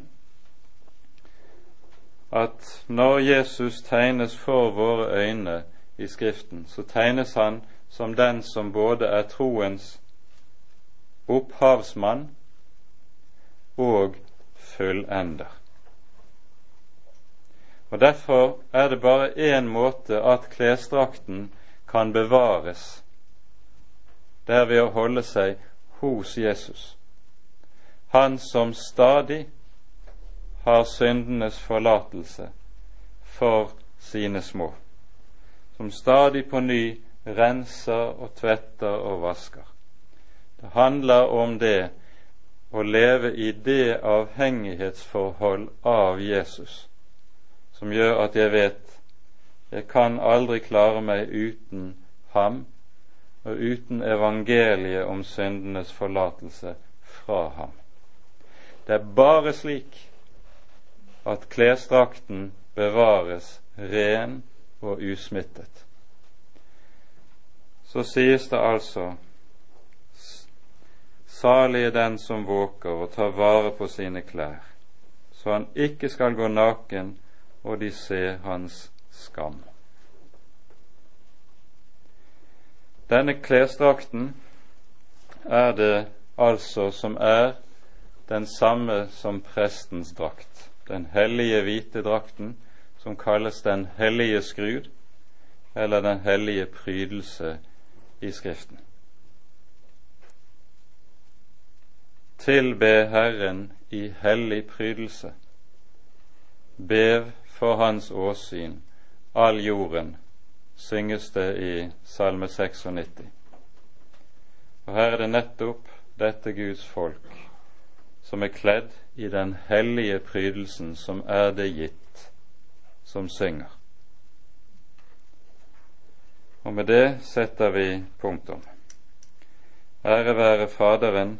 at når Jesus tegnes for våre øyne i Skriften, så tegnes han som den som både er troens opphavsmann og fullender. Og Derfor er det bare én måte at klesdrakten kan bevares. Det er ved å holde seg hos Jesus, han som stadig har syndenes forlatelse for sine små, som stadig på ny renser og tvetter og vasker. Det handler om det å leve i det avhengighetsforhold av Jesus som gjør at jeg vet jeg kan aldri klare meg uten ham og uten evangeliet om syndenes forlatelse fra ham. Det er bare slik at klesdrakten bevares ren og usmittet. Så sies det altså Salig er den som våker og tar vare på sine klær, så han ikke skal gå naken og de ser hans skam. Denne klesdrakten er det altså som er den samme som prestens drakt, den hellige hvite drakten som kalles den hellige skrud, eller den hellige prydelse i Skriften. Tilbe Herren i hellig prydelse. Bev for Hans åsyn, all jorden, synges det i Salme 96. Og her er det nettopp dette Guds folk som er kledd i den hellige prydelsen som er det gitt, som synger. Og med det setter vi punktum. Ære være Faderen